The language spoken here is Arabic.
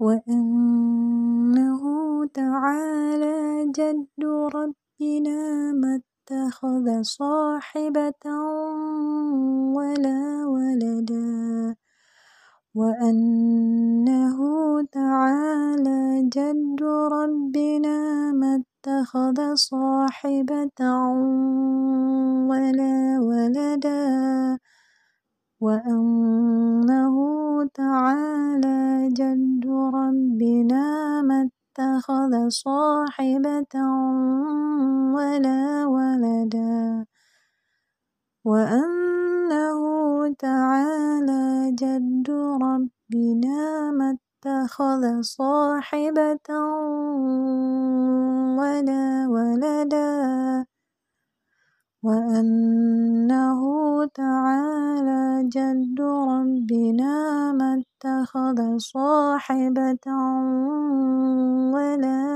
وأنه تعالى جد ربنا ما اتخذ صاحبة ولا ولدا وأنه تعالى جد ربنا ما اتخذ صاحبة ولا ولدا وأنه اتخذ صاحبة ولا ولدا وأنه تعالى جد ربنا ما اتخذ صاحبة ولا ولدا وأنه تعالى جد ربنا ما اتخذ صاحبة ولا